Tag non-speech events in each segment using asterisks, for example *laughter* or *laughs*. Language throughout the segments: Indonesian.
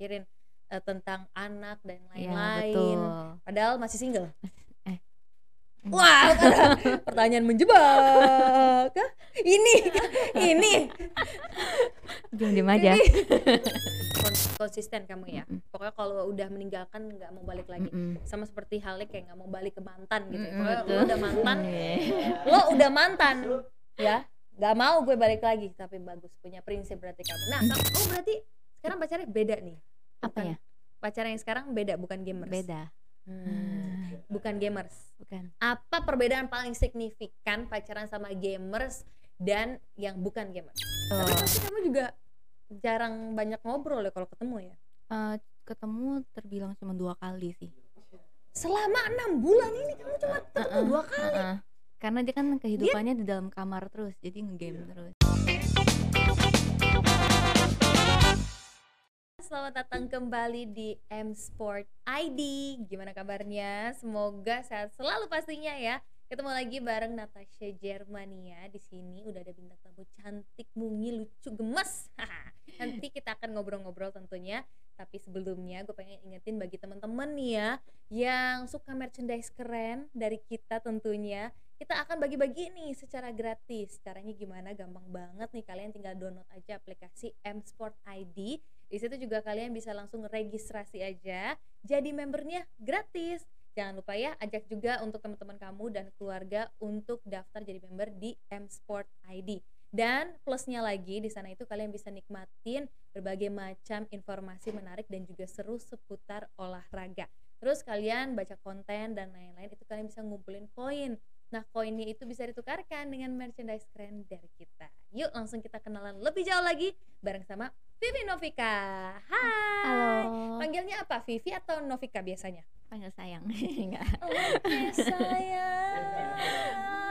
mikirin eh, tentang anak dan Iya, lain-lain. betul. Padahal masih single. *laughs* Eh. Hmm. Wah, *laughs* pertanyaan menjebak. Ini, *laughs* ini. Diam diam aja. Kons- Konsisten kamu ya. Pokoknya kalau udah meninggalkan nggak mau balik lagi. Sama seperti halnya kayak nggak mau balik ke mantan gitu. ya. Pokoknya lo udah mantan, Iya. lo udah mantan, ya. Nggak mau gue balik lagi. Tapi bagus, punya prinsip berarti kamu. Nah, kamu oh berarti sekarang pacarnya beda nih. Apa Bukan- ya? Pacar yang sekarang beda, bukan gamers. Beda. Hmm, bukan gamers. Bukan. Apa perbedaan paling signifikan pacaran sama gamers dan yang bukan gamers? Tapi Oh, pasti kamu juga jarang banyak ngobrol ya kalau ketemu ya. eh, ketemu terbilang cuma dua kali sih. Selama enam bulan ini kamu cuma ketemu Uh-uh, dua kali. uh-uh. Karena dia kan kehidupannya di dalam kamar terus, jadi ngegame terus. Selamat datang kembali di M Sport ID. Gimana kabarnya? Semoga sehat selalu pastinya ya. Ketemu lagi bareng Natasha Germania di sini. Udah ada bintang tamu cantik, mungil, lucu, gemes. Nanti kita akan ngobrol-ngobrol tentunya. Tapi sebelumnya gue pengen ingetin bagi teman-teman nih ya yang suka merchandise keren dari kita tentunya. Kita akan bagi-bagi nih secara gratis. Caranya gimana? Gampang banget nih. Kalian tinggal download aja aplikasi M Sport ID. Di situ juga kalian bisa langsung registrasi aja. Jadi membernya gratis. Jangan lupa ya ajak juga untuk teman-teman kamu dan keluarga untuk daftar jadi member di M Sport ID. Dan plusnya lagi di sana itu kalian bisa nikmatin berbagai macam informasi menarik dan juga seru seputar olahraga. Terus kalian baca konten dan lain-lain itu kalian bisa ngumpulin koin. Nah, koinnya itu bisa ditukarkan dengan merchandise keren dari kita. Yuk langsung kita kenalan lebih jauh lagi bareng sama Vivi Novika. Hai. Halo. Panggilnya apa? Vivi atau Novika biasanya? Panggil sayang. *laughs* Enggak. Oke, sayang.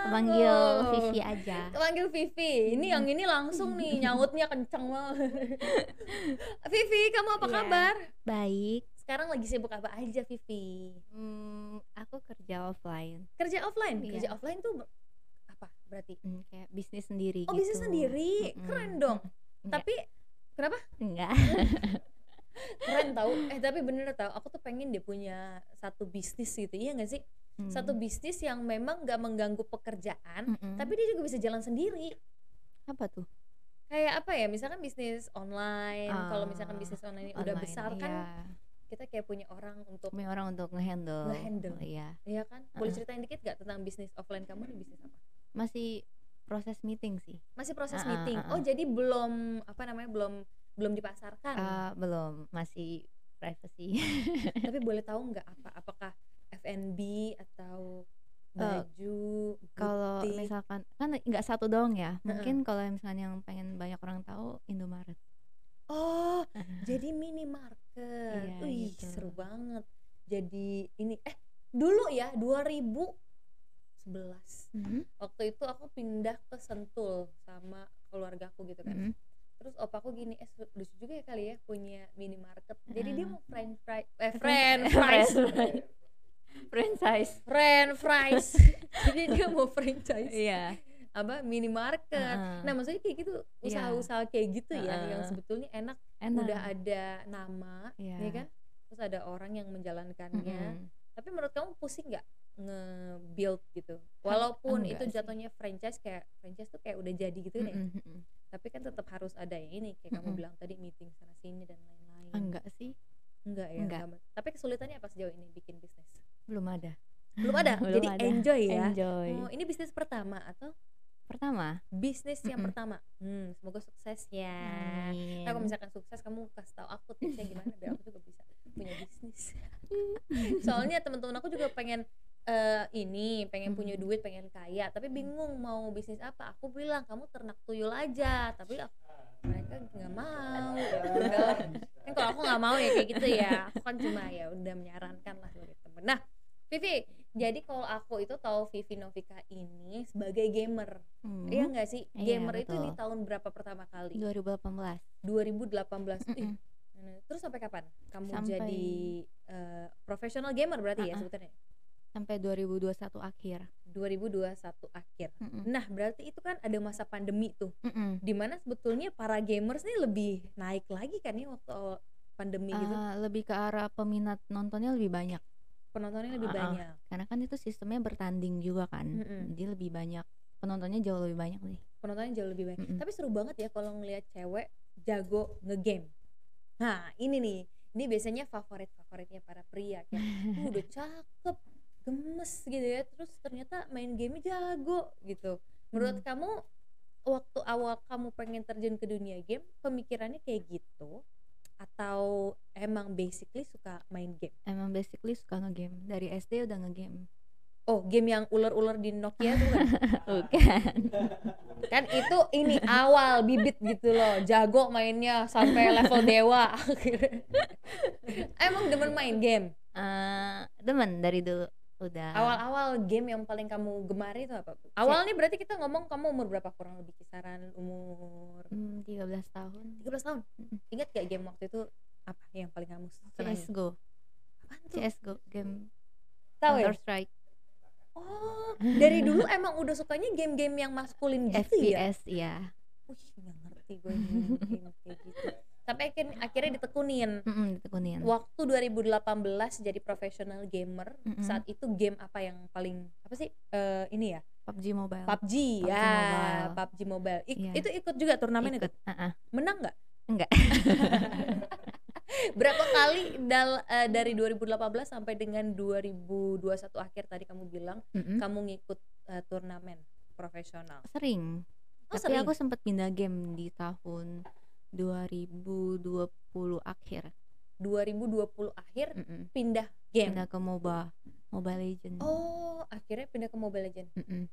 Panggil Oh. Vivi aja. Panggil Vivi. Ini yang ini langsung nih *laughs* nyautnya kenceng banget. *laughs* Vivi, kamu apa Iya. kabar? Baik. Sekarang lagi sibuk apa aja, Vivi? Hmm, aku kerja offline. Kerja offline. Iya. Kerja offline tuh apa berarti? Hmm, kayak bisnis sendiri Oh, gitu. bisnis sendiri. Mm-mm. Keren dong. Enggak. Tapi kenapa? Enggak. *laughs* Keren tahu. *laughs* Eh, tapi bener tahu. Aku tuh pengen dia punya satu bisnis gitu. Iya gak sih? Hmm. Satu bisnis yang memang gak mengganggu pekerjaan, tapi dia juga bisa jalan sendiri. apa tuh? Kayak apa ya? Misalkan bisnis online. Kalau misalkan Ah, bisnis online ini udah Online, besar kan, iya. Kita kayak punya orang untuk punya orang untuk ngehandle. Ngehandle. Iya. Iya kan? Boleh ceritain dikit gak tentang bisnis offline kamu nih bisnis apa? Masih proses meeting sih. Masih proses Uh-uh, meeting. Oh, jadi belum apa namanya? Belum belum dipasarkan. Ah, belum, masih privacy. *laughs* Tapi boleh tahu nggak apa apakah F&B atau Eh, baju, kalau butik? misalkan kan nggak satu doang ya. Mungkin kalau misalnya yang pengen banyak orang tahu Indomaret. Oh, *laughs* jadi minimarket. Iya, Wih, gitu. seru banget. Jadi ini eh dulu ya 2011. Mhm, Waktu itu aku pindah ke Sentul sama keluargaku gitu kan. mhm. Terus opaku gini, eh lucu juga ya kali ya punya minimarket. Jadi dia Ah. mau french fries eh French- eh, fries. Franchise. French fries. *laughs* *laughs* Jadi dia mau franchise. Iya. Apa minimarket. Heeh. Nah, maksudnya kayak gitu, Iya. usaha-usaha kayak gitu ya yang sebetulnya enak, Enak. udah ada nama, Iya. ya kan? Terus ada orang yang menjalankannya. Mhm. Tapi menurut kamu pusing nggak nge-build gitu? Walaupun enggak itu sih. jatuhnya franchise kayak franchise tuh kayak udah jadi gitu ya. Mhm, mhm. Tapi kan tetap harus ada yang ini kayak kamu Mm-mm. bilang tadi meeting sana sini dan lain-lain. Enggak sih, Enggak ya. Enggak. enggak. Tapi kesulitannya apa sejauh ini bikin bisnis? belum ada. Belum ada. *laughs* Belum Jadi ada. enjoy ya. Enjoy. Oh, ini bisnis pertama atau Pertama. bisnis yang Mm-mm. pertama? Hmm, semoga sukses ya. Amin. Nah, kalau misalkan sukses kamu kasih tahu aku tipsnya gimana biar aku juga bisa punya bisnis. *laughs* Soalnya teman-teman aku juga pengen eh, ini, pengen punya duit, pengen kaya, tapi bingung mau bisnis apa. Aku bilang kamu ternak tuyul aja, tapi aku- mereka nggak mau. Ya. Kan kalau aku nggak mau ya kayak gitu ya. Aku kan cuma ya udah menyarankan lah sebagai temen. Nah, Vivi, jadi kalau aku itu tahu Vivi Novika ini sebagai gamer. Hmm. Iya nggak sih? Iya, Gamer itu di tahun berapa pertama kali? 2018. 2018. Ih, Mm-mm. Nah, Terus sampai kapan kamu Sampai- jadi eh, profesional gamer berarti ya Uh-uh. sebutannya? Sampai 2021 akhir. 2021 akhir. Mm-mm. Nah, berarti itu kan ada masa pandemi tuh. Mm-mm. Di mana sebetulnya para gamers nih lebih naik lagi kan ya waktu pandemi gitu Ah, lebih ke arah peminat nontonnya lebih banyak penontonnya lebih ah. banyak karena kan itu sistemnya bertanding juga kan Mm-mm. jadi lebih banyak penontonnya jauh lebih banyak nih penontonnya jauh lebih banyak Mm-mm. tapi seru banget ya kalau ngelihat cewek jago ngegame nah ini nih ini biasanya favorit favoritnya para pria kayak "Uh, udah *laughs* cakep gemes gitu ya terus ternyata main game jago gitu menurut Hmm. kamu waktu awal kamu pengen terjun ke dunia game pemikirannya kayak gitu atau emang basically suka main game? Emang basically suka ngegame. Dari SD udah ngegame. Oh game yang ular-ular di Nokia tuh kan *laughs* bukan. *laughs* Kan itu ini awal bibit gitu loh. Jago mainnya sampai level dewa. *laughs* Emang demen main game? Eh, demen dari dulu udah. Awal-awal game yang paling kamu gemari itu apa awal nih berarti kita ngomong kamu umur berapa? Kurang lebih kisaran umur hmm, 13 tahun. 13 tahun? Mm-mm. ingat gak game waktu itu apa yang paling kamu senangin CSGO Apaan tuh? CSGO game tahu ya? Counter Strike. Oh dari dulu emang udah sukanya game-game yang maskulin gitu ya? FPS ya wih nggak ngerti gue game kayak gitu tapi akhirnya, akhirnya ditekunin Mm-mm, ditekunin waktu 2018 jadi profesional gamer Mm-mm. saat itu game apa yang paling apa sih Eh, ini ya PUBG Mobile PUBG, PUBG ya Mobile. PUBG Mobile Ik- Iya. itu ikut juga turnamen itu ikut ah, ah. menang nggak Enggak. *laughs* berapa kali dal eh, dari 2018 sampai dengan 2021 akhir tadi kamu bilang Mm-mm. kamu ngikut eh, turnamen profesional sering oh tapi sering aku sempat pindah game di tahun 2020 akhir. 2020 akhir Mm-mm. pindah game? Pindah ke MOBA Mobile Legend oh akhirnya pindah ke Mobile Legend Mm-mm.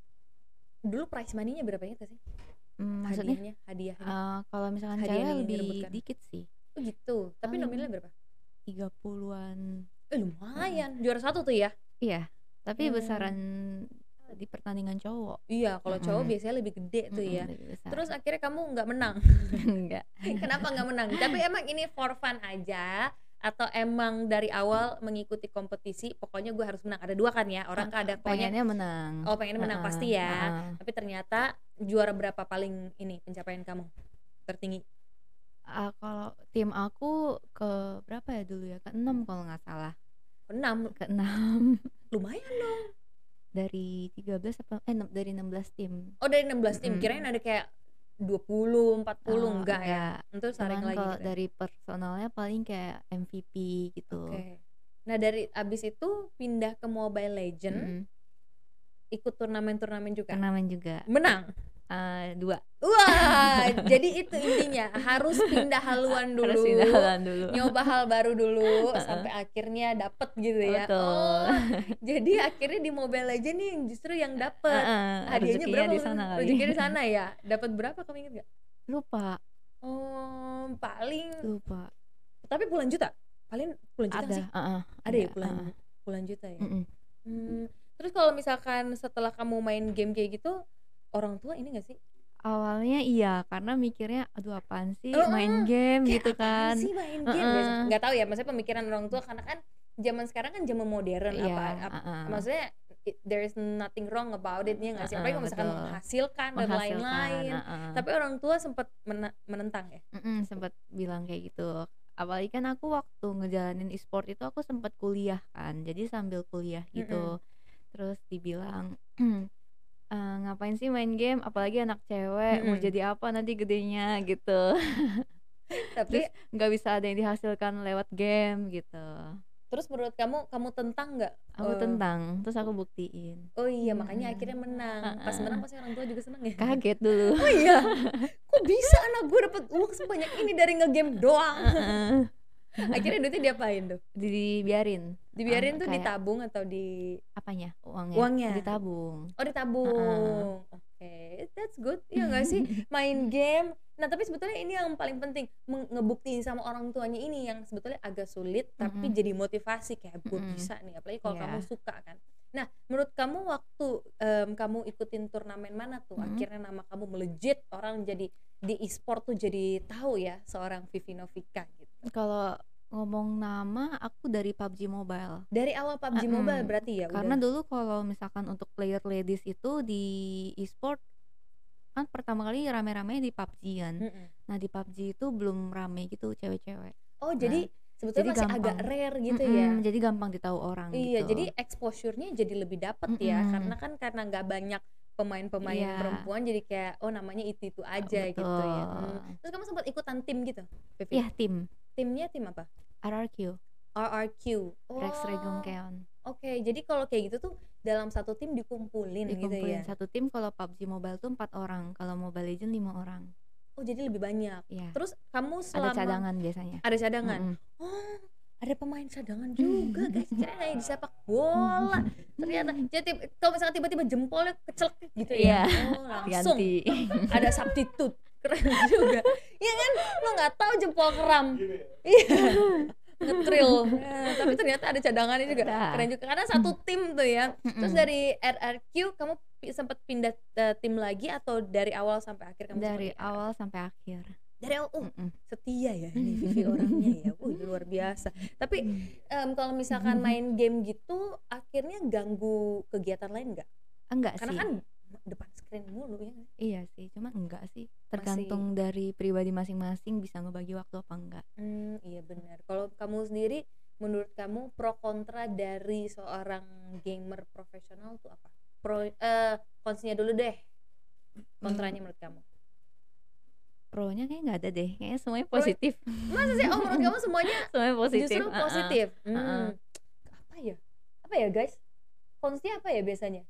dulu prize money-nya berapa ya sih? Mm, maksudnya? Hadiahnya hadiahnya. Eh, kalau misalkan Hadiah cewek lebih direbutkan. dikit sih. Oh gitu. Tapi paling- nominalnya berapa? 30-an eh lumayan. Juara satu tuh ya? Iya. Tapi Hmm. besaran di pertandingan cowok. Iya kalau cowok Mm-mm. biasanya lebih gede tuh Mm-mm, ya. terus akhirnya kamu nggak menang. *laughs* Enggak *laughs* kenapa nggak menang? Tapi emang ini for fun aja atau emang dari awal mengikuti kompetisi pokoknya gue harus menang. Ada dua kan ya orang kan ada pokoknya pengennya menang. Oh pengen menang Ah, pasti ya. ah. tapi ternyata juara berapa paling ini pencapaian kamu? Tertinggi? Ah, kalau tim aku ke berapa ya dulu ya? Ke enam kalau nggak salah. Enam? Ke enam. Lumayan dong dari 13 apa eh enam- dari 16 tim. Oh dari 16 tim. Mm-mm. kirain ada kayak 20 40 Oh, enggak ya? itu saring lagi kalau gitu dari personalnya paling kayak MVP gitu. Oke. Nah dari abis itu pindah ke Mobile Legend, ikut turnamen-turnamen juga. turnamen juga. Menang. Ah, dua Wah, jadi itu intinya harus pindah haluan dulu, harus pindah haluan dulu nyoba hal baru dulu sampai akhirnya dapet gitu ya. Betul. Oh, jadi akhirnya di Mobile Legend nih yang justru yang dapet. Ah, ah, Hadiahnya berapa? di sana kali Rezekinya di sana ya. Dapat berapa kamu inget gak? lupa Oh, paling lupa tapi puluhan juta. Paling puluhan juta ada sih? ah, ah, Ada ya ada, puluhan ah, ah. puluhan juta ya. Mm-mm. Hmm, terus kalau misalkan setelah kamu main game kayak gitu, orang tua ini gak sih? awalnya iya karena mikirnya aduh apaan sih Oh, main game gitu apaan kan sih main game? Biasa- Nggak tahu ya, maksudnya pemikiran orang tua karena kan zaman sekarang kan zaman modern Iya, apa, apa ah. maksudnya it- there is nothing wrong about it ya nggak sih? Apalagi Heeh, kalau misalkan betul. menghasilkan dan lain-lain. ah. Tapi orang tua sempat menentang ya. Mm-mm, sempat bilang kayak gitu apalagi kan aku waktu ngejalanin e-sport itu aku sempat kuliah kan jadi sambil kuliah gitu terus dibilang "Eh, ngapain sih main game apalagi anak cewek mau Mm-mm. jadi apa nanti gedenya gitu *laughs* Tapi nggak bisa ada yang dihasilkan lewat game gitu terus menurut kamu kamu tentang nggak? aku eh, tentang terus aku buktiin Oh iya, makanya akhirnya menang. Pas menang pasti orang tua juga seneng ya. kaget dulu Oh iya, *laughs* kok bisa anak gue dapet uang sebanyak ini dari ngegame doang? *laughs* Akhirnya duitnya diapain tuh? dibiarin Dibiarin Ah, tuh kayak- ditabung atau di apanya uangnya Uangnya. ditabung Oh ditabung. Oke, that's good. Iya nggak sih? *laughs* Main game. Nah tapi sebetulnya ini yang paling penting ngebuktiin sama orang tuanya ini yang sebetulnya agak sulit tapi Mm-mm. jadi motivasi kayak gue Mm-mm. bisa nih. Apalagi kalau Iya. kamu suka kan. Nah menurut kamu waktu em, kamu ikutin turnamen mana tuh Mm-mm. akhirnya nama kamu melejit orang jadi di e-sport tuh jadi tahu ya seorang Vivi Novika gitu. kalau ngomong nama aku dari PUBG Mobile Dari awal PUBG Mm-mm. Mobile berarti ya karena udah. dulu kalau misalkan untuk player ladies itu di e-sport kan pertama kali rame-rame di PUBG kan Mm-mm. nah di PUBG itu belum rame gitu cewek-cewek Oh, jadi sebetulnya jadi masih agak gampang. rare gitu ya. Mm-mm, jadi gampang ditahu orang Iya, gitu. jadi exposure-nya jadi lebih dapet ya Mm-mm. karena kan karena nggak banyak pemain-pemain Iya. perempuan jadi kayak oh namanya itu-itu aja gitu ya. Betul. Hmm. Terus kamu sempat ikutan tim gitu? Iya, tim Timnya tim apa? RRQ, RRQ. Oh. Rex Regum Keon. Oke, jadi kalau kayak gitu tuh dalam satu tim dikumpulin, gitu Dikumpulin ya. satu tim kalau PUBG Mobile tuh empat orang, kalau Mobile Legend lima orang. Oh, jadi lebih banyak. Iya. Terus kamu Ada selama cadangan biasanya. ada cadangan. Mm-mm. Oh, ada pemain cadangan juga guys. Kayak di sepak bola. Ternyata jadi kalau misalnya tiba-tiba jempolnya kecelek gitu ya. Iya. Oh, *laughs* langsung Ganti. ada substitute. Keren juga. Iya kan? Lo nggak tahu jempol keram. Iya. Ngetril. Tapi *laughs* ternyata ada cadangannya juga. Ada. Keren juga karena satu tim tuh ya. Terus Mm-mm. dari RRQ kamu sempat pindah eh, tim lagi atau dari awal sampai akhir kamu dari RRQ? awal sampai akhir. dari awal uh, Mm-mm. setia ya ini *laughs* Vivi orangnya ya Wih, luar biasa tapi em, kalau misalkan *laughs* main game gitu akhirnya ganggu kegiatan lain nggak Enggak karena sih. kan depan screen mulu ya Iya sih, cuma enggak sih. Tergantung dari pribadi masing-masing bisa ngebagi waktu apa enggak. hmm, iya benar kalau kamu sendiri menurut kamu pro kontra dari seorang gamer profesional tuh apa pro eh konsinya dulu deh kontranya menurut kamu Pro-nya kayak nggak ada deh. Kayaknya semuanya Pro- positif. masa sih oh menurut kamu semuanya *laughs* semuanya positif. justru positif Hmm. Uh-uh. apa ya apa ya guys konsnya apa ya biasanya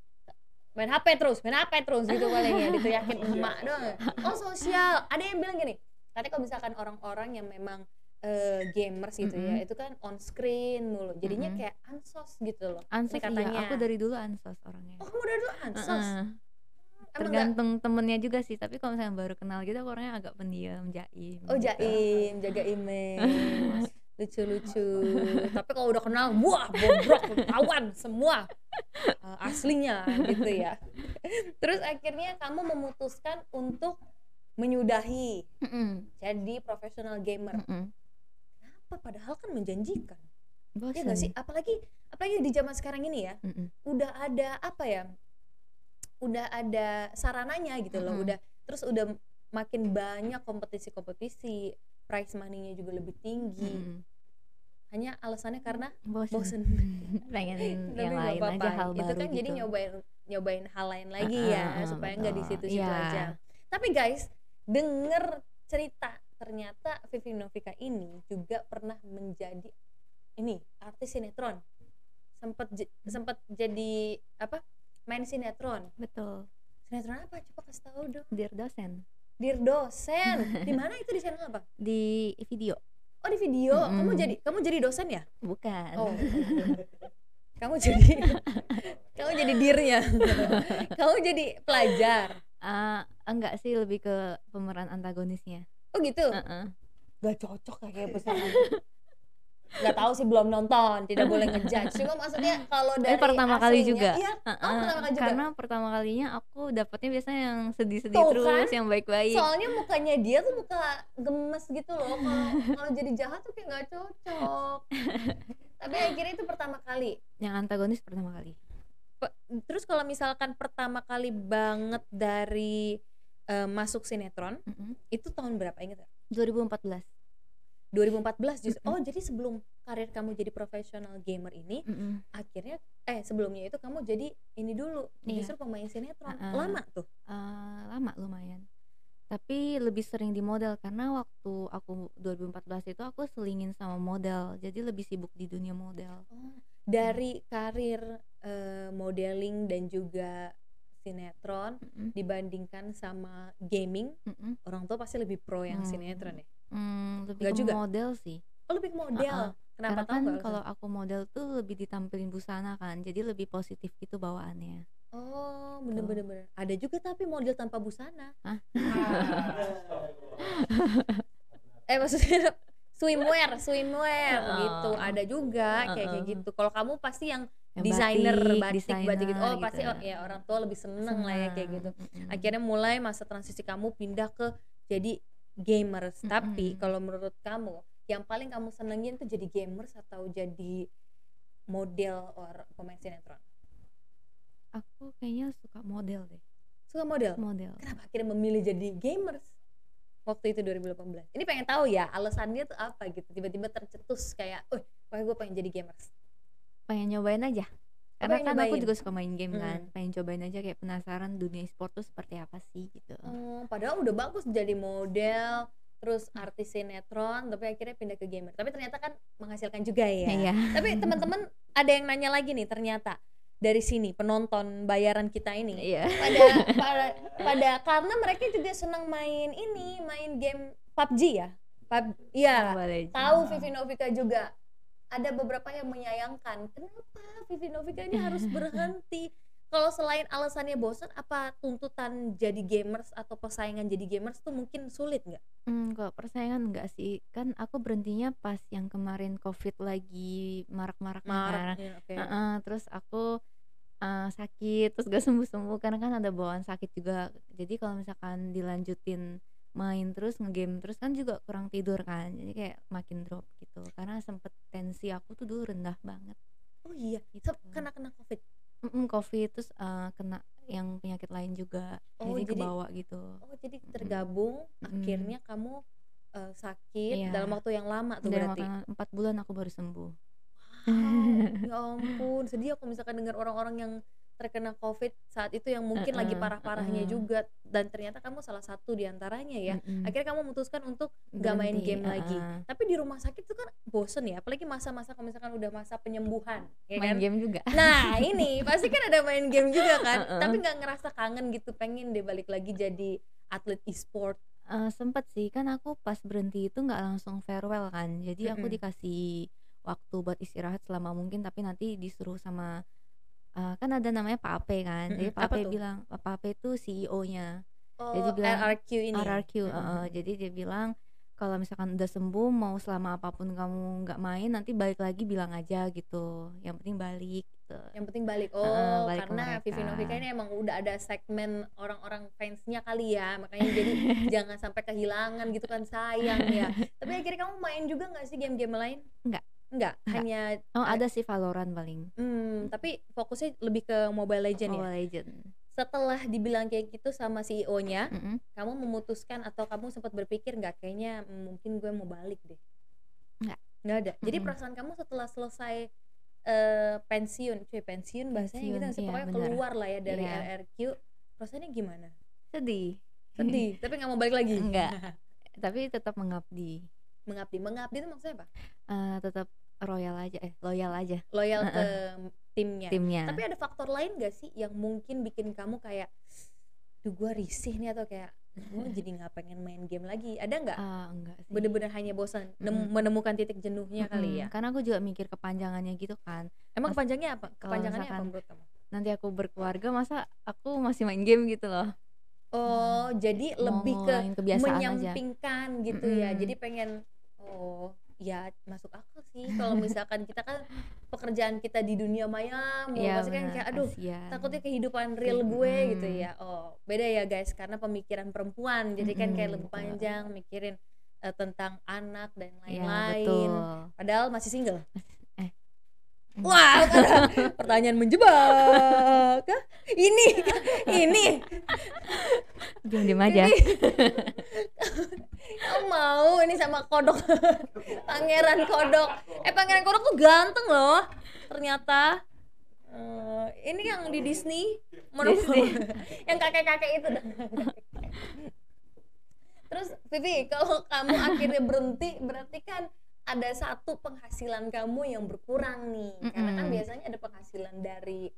main HP terus main HP terus gitu paling ya *laughs* diteriakin emak doang oh sosial ada yang bilang gini katanya kalau misalkan orang-orang yang memang eh, gamers gitu ya Mm-mm. itu kan on screen mulu jadinya Mm-mm. kayak ansos gitu loh Ansos katanya iya, aku dari dulu ansos orangnya. oh kamu dari dulu ansos Uh-uh. Tergantung temennya juga sih, tapi kalau misalnya baru kenal gitu aku orangnya agak pendiam, jaim. oh gitu. jaim jaga image *laughs* lucu-lucu tapi kalau udah kenal wah bobrok ketahuan semua eh, aslinya gitu ya terus akhirnya kamu memutuskan untuk menyudahi Mm-mm. jadi profesional gamer Mm-mm. kenapa padahal kan menjanjikan ya Bosen. nggak sih apalagi apalagi di zaman sekarang ini ya Mm-mm. udah ada apa ya udah ada sarananya gitu loh Mm-mm. udah terus udah makin banyak kompetisi-kompetisi prize money-nya juga lebih tinggi Mm-mm. hanya alasannya karena Bosen. bosen *laughs* Pengen yang lain apa-apa. aja hal itu baru kan jadi gitu. nyobain nyobain hal lain lagi Ah, ya ah, ah, supaya nggak di situ-situ Iya. aja tapi guys denger cerita ternyata Vivi Novika ini juga pernah menjadi ini artis sinetron sempat sempat jadi apa main sinetron Betul. sinetron apa coba kasih tahu dong Dear dosen Dear dosen di mana itu di channel apa di video. oh di video kamu Mm-mm. jadi kamu jadi dosen ya Bukan. Oh. kamu jadi *laughs* kamu jadi dirnya. *laughs* kamu jadi pelajar. Ah, enggak sih lebih ke pemeran antagonisnya. Oh gitu. Heeh. Gak cocok kayak pesan. *laughs* Gak tahu sih belum nonton, tidak boleh ngejudge. Cuma maksudnya *laughs* kalau dari Eh, pertama kali juga. Iya, Heeh, Oh, pertama kali juga. Karena pertama kalinya aku dapatnya biasanya yang sedih-sedih Tuh terus, kan? yang baik-baik. soalnya mukanya dia tuh muka gemes gitu loh. Kalau kalau jadi jahat tuh kayak gak cocok. *laughs* Tapi akhirnya itu pertama kali. Yang antagonis pertama kali. Terus kalau misalkan pertama kali banget dari eh, masuk sinetron, Mm-mm. itu tahun berapa inget gak? 2014. 2014 justru. Mm-mm. Oh, jadi sebelum karir kamu jadi profesional gamer ini, Mm-mm. akhirnya eh sebelumnya itu kamu jadi ini dulu, Iya. justru pemain sinetron. Uh-uh. Lama tuh. Eh, lama lumayan. Tapi lebih sering di model karena waktu aku 2014 itu aku selingin sama model. Jadi lebih sibuk di dunia model. Oh, dari karir eh, modeling dan juga sinetron Mm-mm. dibandingkan sama gaming, Mm-mm. orang tua pasti lebih pro yang Hmm. sinetron ya. Hmm, lebih ke juga? model sih. Oh, lebih ke model. Uh-uh. Kenapa Karena tahu kan kalau aku model tuh lebih ditampilin busana kan. Jadi lebih positif gitu bawaannya. Oh, bener-bener bener. Ada juga tapi model tanpa busana. Hah? *laughs* eh maksudnya swimwear, swimwear Oh. gitu. Ada juga kayak kayak gitu. Kalau kamu pasti yang desainer batik, desainer batik gitu. Oh, gitu. pasti oh, ya orang tua lebih seneng lah ya kayak gitu. Akhirnya mulai masa transisi kamu pindah ke jadi gamers. Tapi Mm-mm. kalau menurut kamu, yang paling kamu senengin tuh jadi gamers atau jadi model or pemain sinetron? Aku kayaknya suka model deh. Suka model? Model. Kenapa akhirnya memilih jadi gamers? waktu itu 2018 ini pengen tahu ya alasannya tuh apa gitu tiba-tiba tercetus kayak oh pokoknya gue pengen jadi gamers pengen nyobain aja karena kan aku juga suka main game kan Mm. pengen cobain aja kayak penasaran dunia e-sport tuh seperti apa sih gitu. Hmm, padahal udah bagus jadi model terus artis sinetron tapi akhirnya pindah ke gamer. Tapi ternyata kan menghasilkan juga ya. Iya. tapi teman-teman ada yang nanya lagi nih ternyata dari sini penonton bayaran kita ini iya. pada pada pada karena mereka juga senang main ini main game PUBG ya? PUB iya. Legends. tahu Vivi Novika juga ada beberapa yang menyayangkan kenapa Vivi Novika ini harus berhenti? Kalau selain alasannya bosan apa tuntutan jadi gamers atau persaingan jadi gamers tuh mungkin sulit nggak? Hmm, kalau persaingan enggak sih. Kan aku berhentinya pas yang kemarin covid lagi marak-marak kan ya, oke. Heeh, terus aku eh, sakit terus gak sembuh-sembuh karena kan ada bawaan sakit juga. Jadi kalau misalkan dilanjutin main terus ngegame terus kan juga kurang tidur kan jadi kayak makin drop gitu. Karena sempet tensi aku tuh dulu rendah banget. Oh iya gitu. Se- kena kena covid? Mm-mm, covid terus eh, kena yang penyakit lain juga. Oh, jadi jadi- kebawa gitu. Oh jadi tergabung Mm-mm. akhirnya kamu eh, sakit Iya. dalam waktu yang lama tuh dalam berarti? empat bulan aku baru sembuh. Wow, *laughs* ya ampun. Sedih aku misalkan dengar orang-orang yang terkena covid saat itu yang mungkin lagi Uh-uh, parah-parahnya uh-uh. juga dan ternyata kamu salah satu di antaranya ya Mm-mm. akhirnya kamu memutuskan untuk gak main game lagi uh-uh. tapi di rumah sakit itu kan bosen ya apalagi masa-masa kalau misalkan udah masa penyembuhan ya main kan game juga nah ini *laughs* pasti kan ada main game juga kan Uh-uh. tapi nggak ngerasa kangen gitu pengen deh balik lagi jadi atlet e-sport Eh, sempet sih kan aku pas berhenti itu nggak langsung farewell kan jadi aku Mm-mm. dikasih waktu buat istirahat selama mungkin tapi nanti disuruh sama eh, kan ada namanya Pak Ape kan. Jadi. Pak Ape bilang Pak Ape itu CEO-nya oh Jadi bilang RRQ ini ya? RRQ eh, jadi dia bilang kalau misalkan udah sembuh mau selama apa pun kamu nggak main nanti balik lagi bilang aja gitu. Yang penting balik gitu. Yang penting balik. Oh Heeh, balik karena Vivi. Novika ini emang udah ada segmen orang-orang fansnya kali ya. Makanya jadi *laughs* jangan sampai kehilangan gitu kan sayang ya. Tapi akhirnya kamu main juga nggak sih game-game lain? Nggak. Nggak Nggak. hanya oh ada sih Valorant paling hmm, tapi fokusnya lebih ke Mobile Legend ya Mobile Legend setelah dibilang kayak gitu sama CEO-nya Mm-mm. kamu memutuskan atau kamu sempat berpikir nggak kayaknya mm, mungkin gue mau balik deh Nggak. nggak ada jadi Mm-mm. perasaan kamu setelah selesai eh, pensiun cuy pensiun bahasanya gitu Pensiun, sih iya, pokoknya benar. keluar lah ya dari Iya. RRQ perasaannya gimana sedih sedih tapi nggak mau balik lagi Nggak. tapi tetap mengabdi mengabdi mengabdi itu maksudnya apa? Eh, tetap royal aja eh loyal aja. Loyal ke timnya. Timnya. Tapi ada faktor lain gak sih yang mungkin bikin kamu kayak duh gue risih nih atau kayak gue *laughs* jadi nggak pengen main game lagi. Ada nggak? Ah, enggak sih. Bener-bener hanya bosan Mm-mm. menemukan titik jenuhnya kali Mm-mm. ya? Karena aku juga mikir kepanjangannya gitu kan. Emang Mas- kepanjangnya apa? kepanjangannya apa menurut kamu? nanti aku berkeluarga masa aku masih main game gitu loh? Oh jadi Mau lebih ke kebiasaan aja. menyampingkan gitu ya. Mm-mm. jadi pengen oh ya masuk akal sih kalau misalkan kita kan pekerjaan kita di dunia maya mau Iya, pasti kan kayak aduh kasihan. takutnya kehidupan real Mm-mm. gue gitu ya oh beda ya guys karena pemikiran perempuan jadi kan kayak lebih betul. panjang mikirin eh, tentang anak dan Iya, lain-lain betul padahal masih single. Wah pertanyaan menjebak. Ini ini. Diam diam aja. Mau ini sama kodok. Pangeran kodok. Eh pangeran kodok tuh ganteng loh. Ternyata Eh, ini yang di Disney. Disney. yang kakek-kakek itu. Terus Vivi kalau kamu akhirnya berhenti berarti kan ada satu penghasilan kamu yang berkurang nih. Karena kan biasanya ada penghasilan dari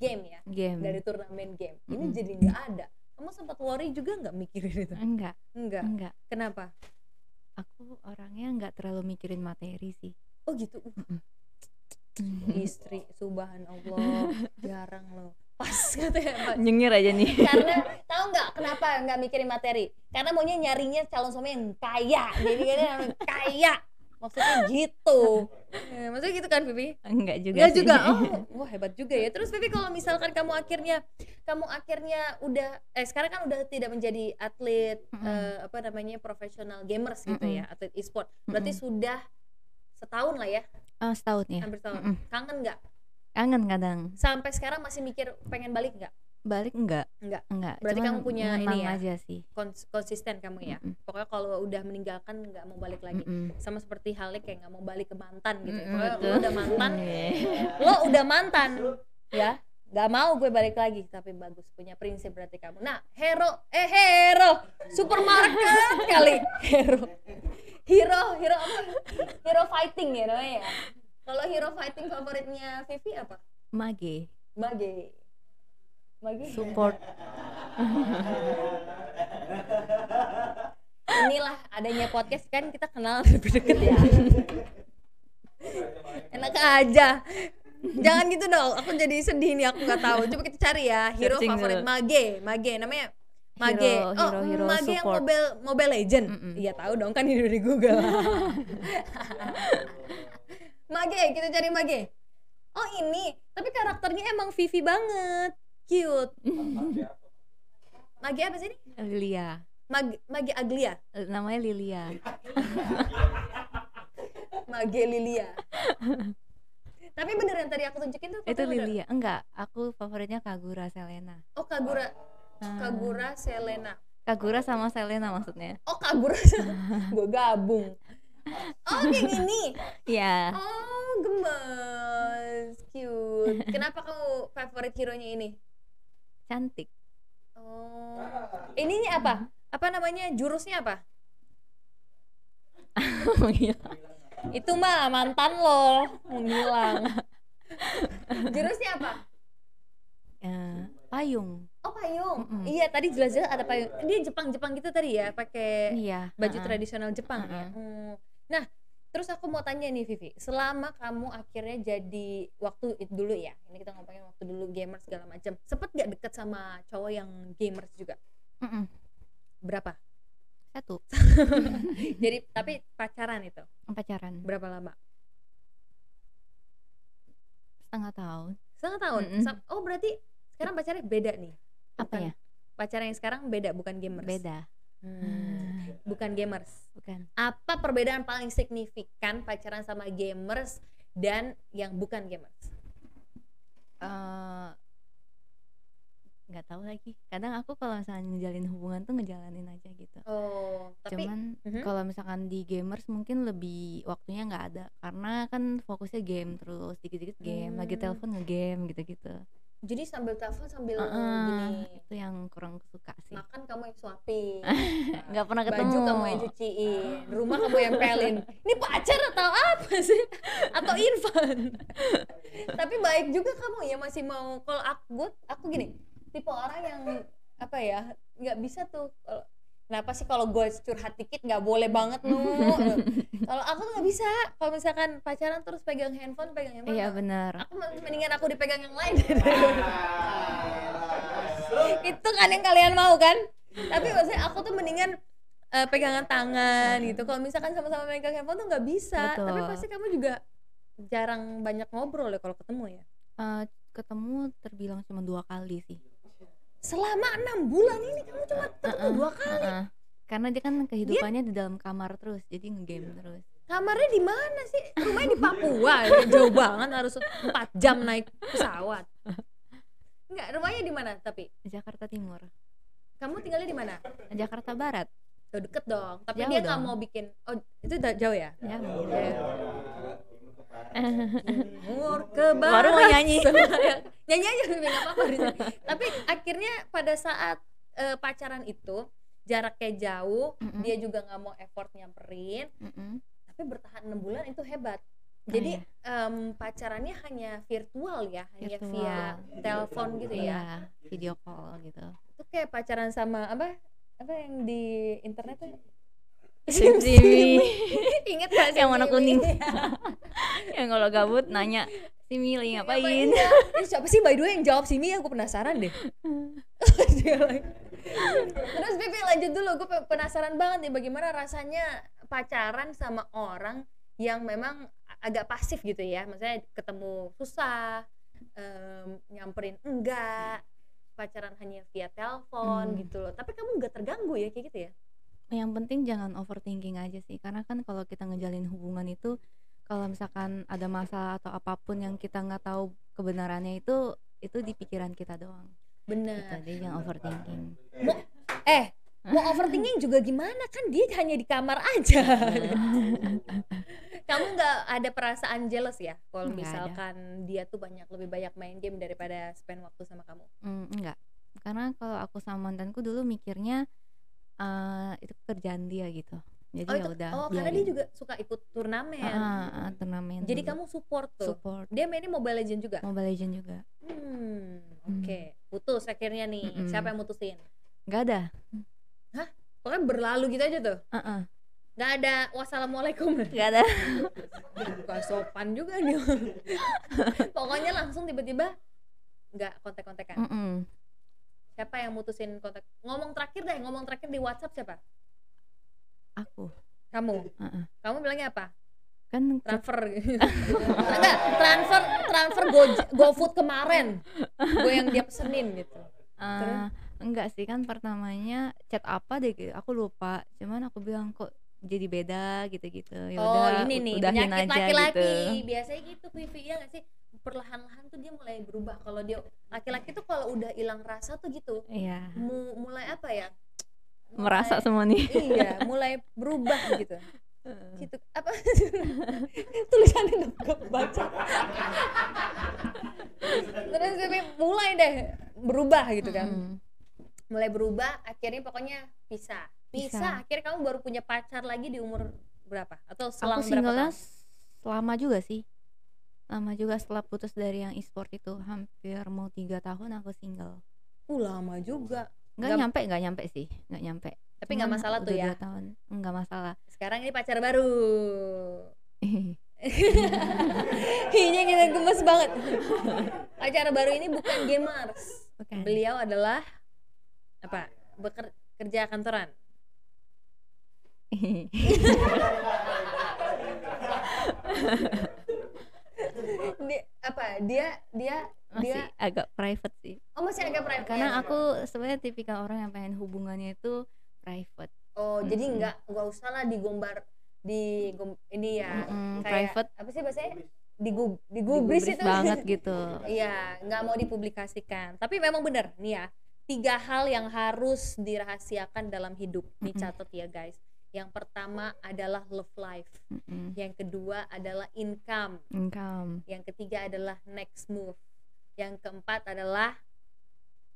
game ya game. dari turnamen game. Ini Mm-mm. jadi nggak ada. Kamu sempat worry juga nggak mikirin itu? Enggak. Enggak? Enggak. Kenapa? Aku orangnya enggak terlalu mikirin materi sih. Oh gitu? Uh, istri subhanallah. *laughs* Jarang loh. Pas *laughs* katanya Pak. nyengir aja nih. Karena *laughs* tahu nggak kenapa nggak mikirin materi? Karena maunya nyarinya calon suami yang kaya. Jadi kan kaya maksudnya gitu. Ya, *laughs* maksudnya gitu kan Vivi enggak juga Enggak sih. juga? Oh *laughs* wah hebat juga ya. Terus Vivi kalau misalkan kamu akhirnya kamu akhirnya udah eh sekarang kan udah tidak menjadi atlet Mm-mm. eh, apa namanya profesional gamers gitu Mm-mm. ya atlet e-sport. Berarti Mm-mm. sudah setahun lah ya? Ah, setahun ya. Hampir setahun. Mm-mm. kangen nggak? Kangen kadang. Sampai sekarang masih mikir pengen balik nggak Balik enggak Enggak. enggak, Berarti cuman kamu punya ini ya? aja sih. Kons- konsisten kamu ya. Mhm. Pokoknya kalau udah meninggalkan nggak mau balik lagi. Mhm. Sama seperti halnya kayak nggak mau balik ke mantan gitu. ya. Pokoknya lo udah mantan, Iya. lo udah mantan, ya. Gak mau gue balik lagi, tapi bagus punya prinsip berarti kamu. Nah, hero, eh hero, supermarket kali, hero, hero, hero apa? Hero fighting ya namanya ya. Kalau hero fighting favoritnya Vivi apa? Mage, Mage. Mage. support. inilah adanya podcast kan kita kenal lebih deket ya. Enak aja. Jangan gitu dong aku jadi sedih nih aku nggak tahu. Coba kita cari ya hero Searching favorit dulu. Mage. Mage namanya Mage. Hero- oh hero- hero Mage yang. Mobile Mobile Legend. Iya tahu dong kan ini udah di Google. *laughs* Mage kita cari Mage. Oh ini tapi karakternya emang Vivi banget cute Mage apa sih ini Lilia, Mage Mage Aglia namanya Lilia. Mage Lilia. Tapi bener yang tadi aku tunjukin tuh Itu? Lilia. Enggak, aku favoritnya Kagura Selena. Oh Kagura, Ah. Kagura Selena. Kagura sama Selena maksudnya. Oh Kagura, *laughs* gue gabung. Oh kayak gini. Iya. Oh gemes, cute. Kenapa kamu favorit hero-nya ini? Cantik. Oh, ininya apa? Apa namanya? Jurusnya apa? *laughs* Itu mah mantan lo, menghilang. Jurusnya apa? Eh, payung. Oh payung. Mm-mm. Iya tadi jelas-jelas ada payung. Dia Jepang-Jepang gitu tadi ya, pakai Iya. baju ha-ha. tradisional Jepang ya. Mm-mm. Hmm. Nah, terus aku mau tanya nih Vivi, selama kamu akhirnya jadi waktu itu dulu ya, ini kita ngomongin waktu dulu gamer segala macam, sempet gak deket sama cowok yang gamers juga? Mm-mm. Berapa? Satu. *laughs* jadi tapi pacaran itu Pacaran. berapa lama? Setengah tahun. Setengah tahun. Mm-mm. Sam- Oh berarti sekarang pacarnya beda nih? Apa ya? Pacar yang sekarang beda, bukan gamers. Beda. Hmm, Bukan gamers. Bukan. Apa perbedaan paling signifikan pacaran sama gamers dan yang bukan gamers? eh nggak tahu lagi. Kadang aku kalau misalnya ngejalin hubungan tuh ngejalanin aja gitu. Oh, tapi Cuman Mhm. kalau misalkan di gamers mungkin lebih waktunya nggak ada karena kan fokusnya game terus dikit-dikit game, lagi Hmm. telepon ngegame gitu-gitu. Jadi sambil telepon sambil Heeh, gini. itu yang kurang suka sih. makan kamu yang suapin. *laughs* Nggak pernah ketemu. baju kamu yang cuciin. Rumah kamu yang pelin. *laughs* Ini pacar atau apa sih? Atau Irfan? *laughs* Tapi baik juga kamu ya masih mau. Kalau aku aku gini tipe orang yang apa ya nggak bisa tuh. Kalau kenapa sih kalau gue curhat dikit nggak boleh banget nu kalau aku tuh nggak bisa kalau misalkan pacaran terus pegang handphone pegang handphone Iya benar. aku mendingan aku dipegang yang lain *laughs* itu kan yang kalian mau kan tapi maksudnya aku tuh mendingan eh, pegangan tangan gitu kalau misalkan sama-sama megang handphone tuh nggak bisa Betul. tapi pasti kamu juga jarang banyak ngobrol ya kalau ketemu ya Eh, ketemu terbilang cuma dua kali sih. selama enam bulan ini kamu cuma ketemu Heeh, dua kali heeh. Karena dia kan kehidupannya di dalam kamar terus, jadi ngegame terus. kamarnya di mana sih? Rumahnya di Papua ya, jauh banget harus 4 jam naik pesawat. Enggak, rumahnya di mana? Tapi? Jakarta Timur, kamu tinggalnya di mana? Jakarta Barat. Udah deket dong. Tapi Jauh dia nggak mau bikin oh itu jauh ya? Ya, Timur ke barat. Baru mau nyanyi. *laughs* nyanyi aja nggak apa-apa tapi akhirnya pada saat eh, pacaran itu jaraknya jauh Mm-mm. dia juga nggak mau effort nyamperin Mm-mm. tapi bertahan enam bulan itu hebat Oh, jadi iya. em, pacarannya hanya virtual ya hanya Virtual. via telepon gitu ya Iya, video call gitu. itu kayak pacaran sama apa apa yang di internet tuh Sim Simi. inget gak sih Yang warna kuning. Simi? *laughs* Yang kalau gabut nanya, si Mili ngapain? Iya. Eh, siapa sih by the way yang jawab sini ya gue penasaran deh *laughs* *laughs* terus Vivi lanjut dulu. Gue penasaran banget nih bagaimana rasanya pacaran sama orang yang memang agak pasif gitu ya. Maksudnya ketemu susah em, nyamperin enggak pacaran hanya via telepon Hmm. gitu loh. Tapi kamu nggak terganggu ya kayak gitu ya? Yang penting jangan overthinking aja sih, karena kan kalau kita ngejalin hubungan itu, kalau misalkan ada masalah atau apa pun yang kita nggak tahu kebenarannya itu, itu di pikiran kita doang. Gitu benar jadi jangan overthinking. Mau eh mau overthinking juga gimana? Kan dia hanya di kamar aja. *laughs* Kamu nggak ada perasaan jealous ya? Kalau Nggak ada. misalkan dia tuh banyak lebih banyak main game daripada spend waktu sama kamu. Mm, enggak karena kalau aku sama mantanku dulu mikirnya eh itu pekerjaan dia gitu. Jadi oh ya udah oh karena dia juga suka ikut turnamen. Ah, ah, ah, turnamen jadi dulu. kamu support tuh? Support. Dia mainnya Mobile Legend juga? Mobile Legend juga. Hmm. oke putus akhirnya nih. Mm-mm. siapa yang mutusin? Nggak ada. Pokoknya berlalu gitu aja tuh? Heeh. nggak ada wassalamualaikum. *laughs* Nggak ada. Gak sopan juga nih *laughs* pokoknya langsung tiba-tiba nggak kontak-kontakan. Mm-mm. siapa yang mutusin kontak? Ngomong terakhir deh ngomong terakhir di WhatsApp siapa? Aku. Kamu. Heeh. kamu bilangnya apa kan transfer. *laughs* Enggak transfer transfer go GoFood kemarin. Gue yang dia pesenin gitu. Eh, enggak sih kan pertamanya chat apa deh gitu. aku lupa. Cuman aku bilang kok jadi beda? gitu-gitu. Ya oh udah ini nih udahin penyakit aja laki-laki. gitu. Biasanya gitu Vivi ya gak sih? Perlahan-lahan tuh dia mulai berubah. Kalau dia laki-laki tuh kalau udah hilang rasa tuh gitu iya. mu- mulai apa ya? Merasa Mulai- semua nih. Iya mulai berubah gitu gitu apa? *laughs* Tulisannya gue baca terus mulai deh berubah gitu kan. Mm-mm. mulai berubah akhirnya pokoknya pisah. Pisah Pisah. akhirnya kamu baru punya pacar lagi di umur berapa? Atau aku selang berapa tahun? lama juga sih. Lama juga setelah putus dari yang e-sport itu. Hampir mau tiga tahun aku single. Uh lama juga. Nggak Nggak- nyampe nggak nyampe sih. Nggak nyampe tapi nggak masalah tuh ya. tahun. Nggak masalah. Sekarang ini pacar baru. *laughs* Hinya kita gemes banget. Pacar baru ini bukan gamers. Bukan. Beliau adalah apa? Bekerja kantoran. *laughs* Dia apa? Dia dia masih dia agak private sih. Oh masih agak private karena ya? aku sebenarnya tipikal orang yang pengen hubungannya itu private oh jadi Mm-mm. nggak nggak usah lah digombar di gom- ini ya Mm-mm, kayak private apa sih bahasanya digub digubris digubris itu banget *laughs* gitu Iya, nggak mau dipublikasikan. Tapi memang benar nih ya, tiga hal yang harus dirahasiakan dalam hidup. Dicatat ya guys. Yang pertama adalah love life. Mm-mm. Yang kedua adalah income. income Yang ketiga adalah next move. Yang keempat adalah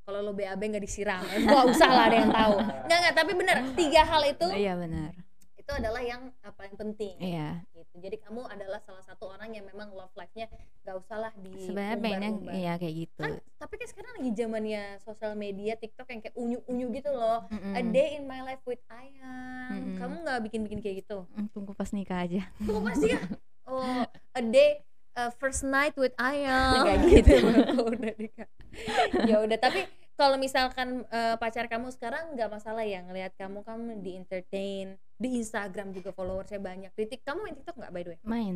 kalau lo BAB nggak disiram, nggak usah lah ada yang tahu. Nggak nggak, tapi benar tiga hal itu iya benar itu adalah yang apa yang penting. iya. Gitu. Jadi kamu adalah salah satu orang yang memang love life-nya nggak usah lah di sebenarnya pengennya iya kayak gitu. Kan tapi kan sekarang lagi zamannya sosial media TikTok yang kayak unyu-unyu gitu loh. Mm-mm. a day in my life with Ayang. Mm-mm. kamu nggak bikin-bikin kayak gitu? Mm, tunggu pas nikah aja. Tuh pasti ya oh a day uh, first night with Ayang. Nggak gitu. *laughs* Udah nikah *laughs* ya udah tapi kalau misalkan uh, pacar kamu sekarang nggak masalah ya ngelihat kamu kamu di entertain di Instagram juga followersnya banyak. Di TikTok kamu main TikTok nggak by the way? Main.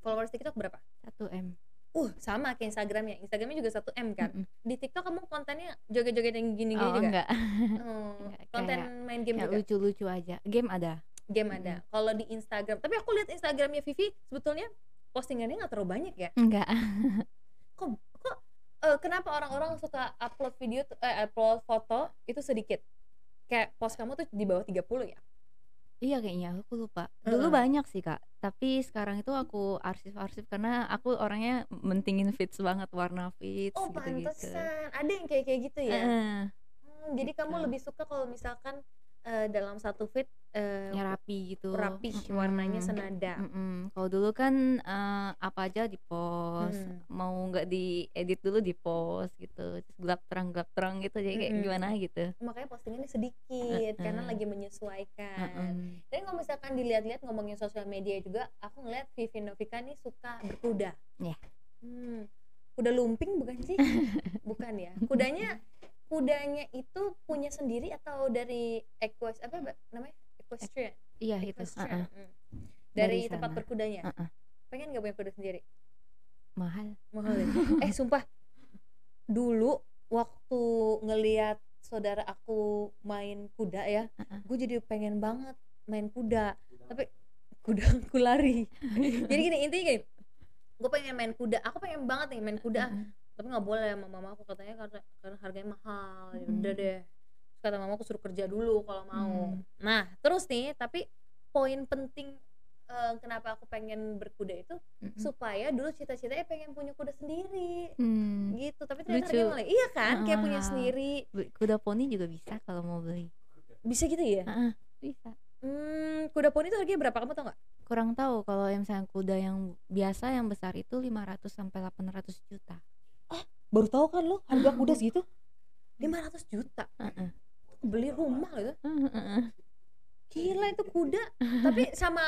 Followers TikTok berapa? 1 m. Uh sama kayak Instagramnya Instagramnya juga 1 m kan? Mm-mm. di TikTok kamu kontennya joget-joget yang gini-gini oh juga? enggak. Oh, *laughs* Enggak, konten kayak- main game juga? lucu-lucu aja. Game ada? Game ada. Kalau di Instagram tapi aku lihat Instagramnya Vivi sebetulnya postingannya nggak terlalu banyak ya? Enggak. Kok eh, kenapa orang-orang suka upload video eh, upload foto itu sedikit kayak post kamu tuh di bawah 30 ya Iya kayaknya aku lupa. Dulu Heeh. banyak sih kak, tapi sekarang itu aku arsip-arsip karena aku orangnya mentingin fits banget warna fits oh gitu-gitu. pantesan ada yang kayak kayak gitu ya Heeh, Hmm, jadi kamu gitu. lebih suka kalau misalkan eh, dalam satu fit eh, ya rapi gitu. rapih Mm-mm. warnanya senada Mm-mm. Kalau dulu kan eh, apa aja di post, Hmm. mau nggak diedit dulu di post gitu, Terus gelap terang gelap terang gitu, jadi kayak Mm-mm. gimana gitu. makanya postingannya sedikit karena Heeh. lagi menyesuaikan Mm-mm. Dan kalau misalkan dilihat-lihat ngomongin sosial media juga, aku ngeliat Vivi Novika nih suka berkuda. Iya. Hmm, kuda lumping bukan sih? *laughs* bukan ya. Kudanya kudanya itu punya sendiri atau dari equest apa namanya? Equestrian. Iya itu. Equestrian. uh-uh. hmm. Dari, Dari tempat sana. berkudanya. Uh-uh. Pengen gak punya kuda sendiri? Mahal. Mahal ya? *laughs* eh sumpah. Dulu waktu ngeliat saudara aku main kuda ya, Uh-uh. gue jadi pengen banget main kuda tapi kuda aku lari *laughs* jadi gini intinya gini gue pengen main kuda aku pengen banget nih main kuda Uh-uh. Tapi nggak boleh sama mama aku katanya karena karena harganya mahal. Ya udah deh. Terus kata mama aku suruh kerja dulu kalau mau. Mm. nah terus nih tapi poin penting eh, kenapa aku pengen berkuda itu Mm-mm. supaya dulu cita-citanya pengen punya kuda sendiri. Hmm. gitu. Tapi ternyata Lucu. malah iya kan? Kayak punya Ah. sendiri. Kuda poni juga bisa kalau mau beli. Bisa gitu ya? Heeh, bisa. Hmm, kuda poni itu harganya berapa kamu tau nggak? Kurang tahu kalau yang misalnya kuda yang biasa yang besar itu 500 sampai 800 juta baru tahu kan lo harga kuda *laughs* segitu? 500 juta. Heeh. beli rumah gitu. Heeh. gila itu kuda. *laughs* Tapi sama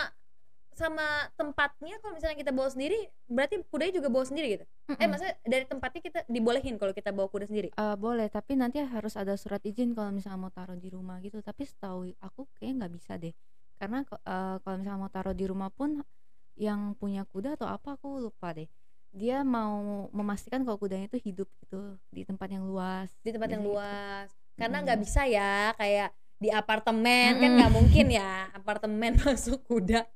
sama tempatnya kalau misalnya kita bawa sendiri berarti kudanya juga bawa sendiri gitu? Eh Mm-mm. maksudnya dari tempatnya kita dibolehin kalau kita bawa kuda sendiri? Eh, boleh tapi nanti harus ada surat izin kalau misalnya mau taruh di rumah gitu. Tapi setahu aku kayaknya nggak bisa deh. Karena eh, kalau misalnya mau taruh di rumah pun yang punya kuda atau apa aku lupa deh dia mau memastikan kalau kudanya itu hidup gitu di tempat yang luas di tempat yang gitu. luas karena Mm-mm. nggak bisa ya kayak di apartemen kan Mm-mm. nggak mungkin ya *laughs* apartemen *laughs* masuk kuda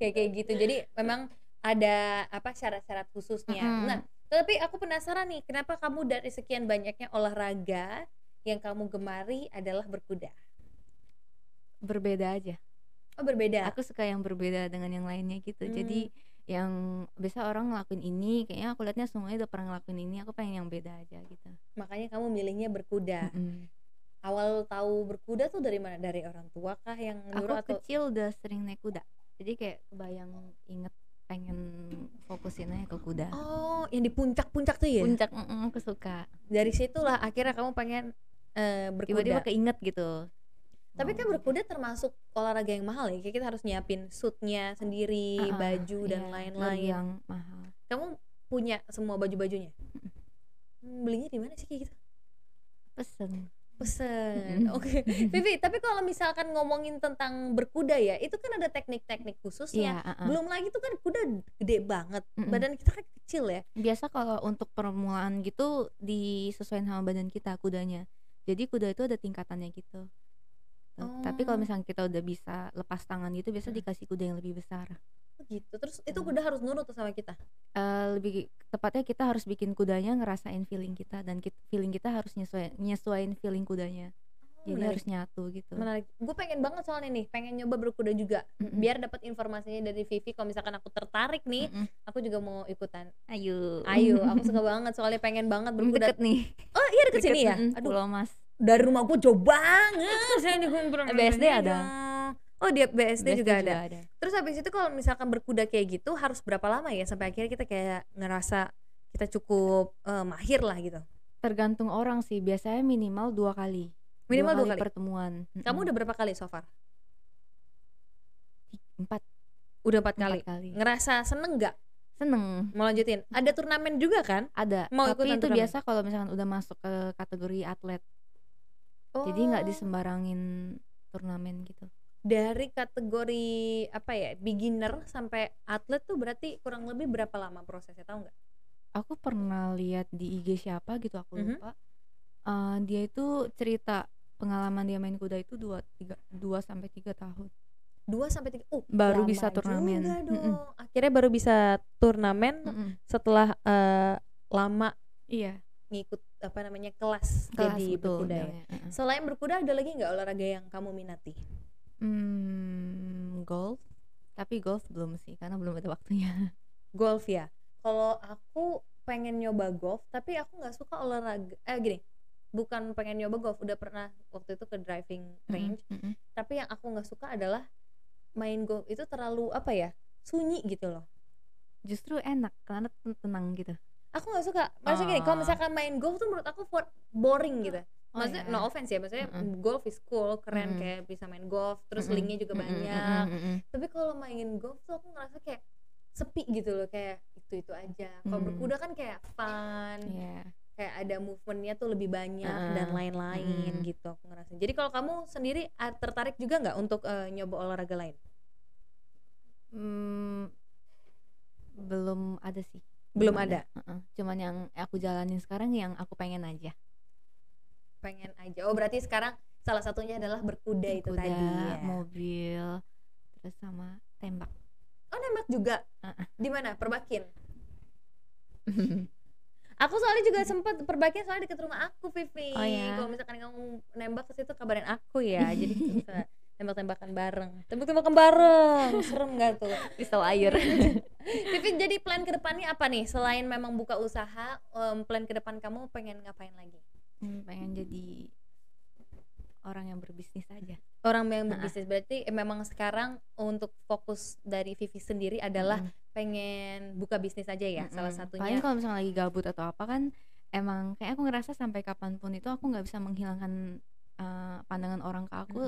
kayak kayak gitu jadi memang ada apa syarat-syarat khususnya Mm-mm. nah tapi aku penasaran nih kenapa kamu dari sekian banyaknya olahraga yang kamu gemari adalah berkuda berbeda aja oh berbeda aku suka yang berbeda dengan yang lainnya gitu Hmm. jadi yang biasa orang ngelakuin ini kayaknya aku lihatnya semuanya udah pernah ngelakuin ini aku pengen yang beda aja gitu. Makanya kamu milihnya berkuda. Mm-mm. awal tahu berkuda tuh dari mana? Dari orang tua kah yang aku atau kecil udah sering naik kuda. Jadi kayak kebayang inget pengen fokusin aja ke kuda. Oh yang di puncak-puncak tuh ya? Puncak mm-mm, aku suka. Dari situlah akhirnya kamu pengen eh, berkuda. Tiba-tiba keinget gitu Tapi kan berkuda termasuk olahraga yang mahal ya. Kayak kita harus nyiapin suitnya sendiri, ah, baju dan iya, lebih lain-lain. yang mahal Kamu punya semua baju-bajunya? Hmm, belinya di mana sih kayak gitu? pesen Pesen. Oke. *laughs* Vivi, tapi kalau misalkan ngomongin tentang berkuda ya, itu kan ada teknik-teknik khususnya. iya ah, ah. Belum lagi tuh kan kuda gede banget. Mm-mm. Badan kita kan kecil ya. biasa kalau untuk permulaan gitu disesuaikan sama badan kita kudanya jadi kuda itu ada tingkatannya gitu. Tapi kalau misalnya kita udah bisa lepas tangan gitu biasa Hmm. dikasih kuda yang lebih besar Oh, gitu. Terus itu Hmm. kuda harus nurut tuh sama kita. Eh, lebih tepatnya kita harus bikin kudanya ngerasain feeling kita dan kit- feeling kita harus nyesuai nyesuaiin feeling kudanya Oh, jadi menarik. harus nyatu gitu menarik gue pengen banget soalnya nih pengen nyoba berkuda juga Mm-mm. biar dapat informasinya dari Vivi kalau misalkan aku tertarik nih Mm-mm. aku juga mau ikutan ayo ayo aku *laughs* suka banget soalnya pengen banget Hmm, berkuda deket nih oh iya deket, sini ya aduh Pulau Mas dari rumah gue jauh banget. Saya di BSD ada. oh di BSD, BSD juga, ada. terus habis itu kalau misalkan berkuda kayak gitu harus berapa lama ya? Sampai akhirnya kita kayak ngerasa kita cukup eh, mahir lah gitu. Tergantung orang sih. Biasanya minimal dua kali. Minimal dua kali, pertemuan. Kamu udah berapa kali so far? Empat. Udah empat kali empat kali. ngerasa seneng nggak? Seneng. Mau lanjutin? Ada turnamen juga kan? Ada. Mau tapi itu turnamen? biasa kalau misalkan udah masuk ke kategori atlet jadi nggak Oh, disembarangin turnamen gitu dari kategori apa ya beginner sampai atlet tuh berarti kurang lebih berapa lama prosesnya tahu nggak aku pernah lihat di IG siapa gitu aku Mhm. lupa Eh, dia itu cerita pengalaman dia main kuda itu dua tiga dua sampai tiga tahun dua sampai tiga uh Baru bisa turnamen. juga Mm-mm. dong. akhirnya baru bisa turnamen Mm-mm. setelah eh, lama iya ngikut apa namanya kelas, kelas jadi betul berkuda ya. Mm-mm. selain berkuda ada lagi nggak olahraga yang kamu minati? Hmm, golf. Tapi golf belum sih karena belum ada waktunya. Golf ya? Kalau aku pengen nyoba golf tapi aku nggak suka olahraga eh gini bukan pengen nyoba golf udah pernah waktu itu ke driving range. Mm-mm. tapi yang aku nggak suka adalah main golf itu terlalu apa ya sunyi gitu loh. Justru enak karena ten- tenang gitu aku nggak suka maksudnya gini kalau Ah. misalkan main golf tuh menurut aku boring gitu Oh, maksudnya iya. no offense ya maksudnya Mm-mm. golf is cool keren Mm-mm. kayak bisa main golf terus Mm-mm. linknya juga Mm-mm, banyak mm-mm. tapi kalau main golf tuh aku ngerasa kayak sepi gitu loh kayak itu itu aja kalau Hmm. berkuda kan kayak fun Iya. kayak ada movementnya tuh lebih banyak Ah, dan lain-lain mm. gitu aku ngerasa jadi kalau kamu sendiri tertarik juga nggak untuk eh, nyoba olahraga lain Hmm, belum ada sih belum ada Heeh. cuman yang aku jalanin sekarang yang aku pengen aja pengen aja oh berarti sekarang salah satunya adalah berkuda itu Kuda, tadi ya. mobil terus sama tembak oh nembak juga Uh-uh. di mana perbakin *laughs* Aku soalnya juga sempat perbaikin soalnya deket rumah aku, Vivi. Oh, ya? Kalau misalkan kamu nembak ke situ kabarin aku ya. Jadi *laughs* tembak-tembakan bareng. Tembak-tembakan bareng. Serem gak tuh? *laughs* Pistol air. *laughs* Vivi jadi plan ke depannya apa nih? Selain memang buka usaha, em, plan ke depan kamu pengen ngapain lagi? Hmm, pengen jadi orang yang berbisnis aja. Orang yang berbisnis berarti eh, memang sekarang untuk fokus dari Vivi sendiri adalah Mm-mm. pengen buka bisnis aja ya. Salah Mm-mm. satunya Paling kalau misalnya lagi gabut atau apa kan emang kayak aku ngerasa sampai kapan pun itu aku nggak bisa menghilangkan uh, pandangan orang ke aku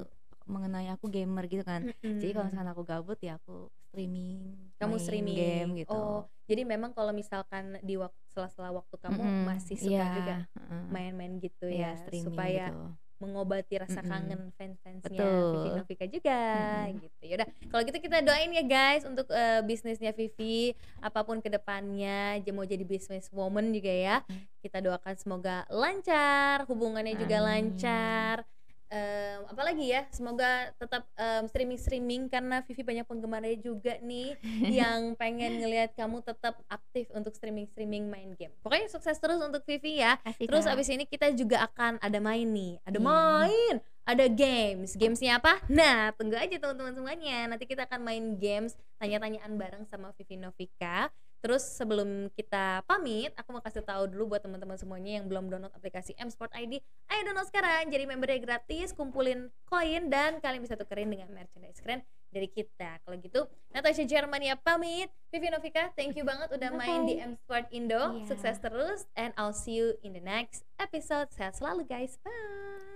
mengenai aku gamer gitu kan. Jadi kalau misalkan aku gabut ya aku streaming, kamu main streaming game gitu. oh jadi memang kalau misalkan di waktu sela-sela waktu kamu Mm-mm. masih suka Iya, juga main-main gitu Iya, ya streaming supaya gitu. mengobati rasa Mm-mm. kangen fans-fansnya. Vivi Novika juga Mm-mm. gitu yaudah kalau gitu kita doain ya guys untuk eh, bisnisnya Vivi apa pun ke depannya mau jadi business woman juga ya Mm. kita doakan semoga lancar hubungannya juga Amin. lancar Em, apalagi ya semoga tetap streaming streaming karena Vivi banyak penggemarnya juga nih *laughs* yang pengen ngelihat kamu tetap aktif untuk streaming streaming main game pokoknya sukses terus untuk Vivi ya Kasih, Terus abis ini kita juga akan ada main nih, ada Hmm. main, ada games. Gamesnya apa? Nah, tunggu aja teman-teman semuanya. Nanti kita akan main games, tanya-tanyaan bareng sama Vivi Novika. Terus sebelum kita pamit, aku mau kasih tahu dulu buat teman-teman semuanya yang belum download aplikasi M Sport ID, ayo download sekarang. Jadi membernya gratis, kumpulin koin dan kalian bisa tukerin dengan merchandise keren dari kita. Kalau gitu, Natasha Germania pamit. Vivi Novika, thank you banget udah main di M Sport Indo. Iya. Sukses terus and I'll see you in the next episode. Sehat selalu guys. Bye.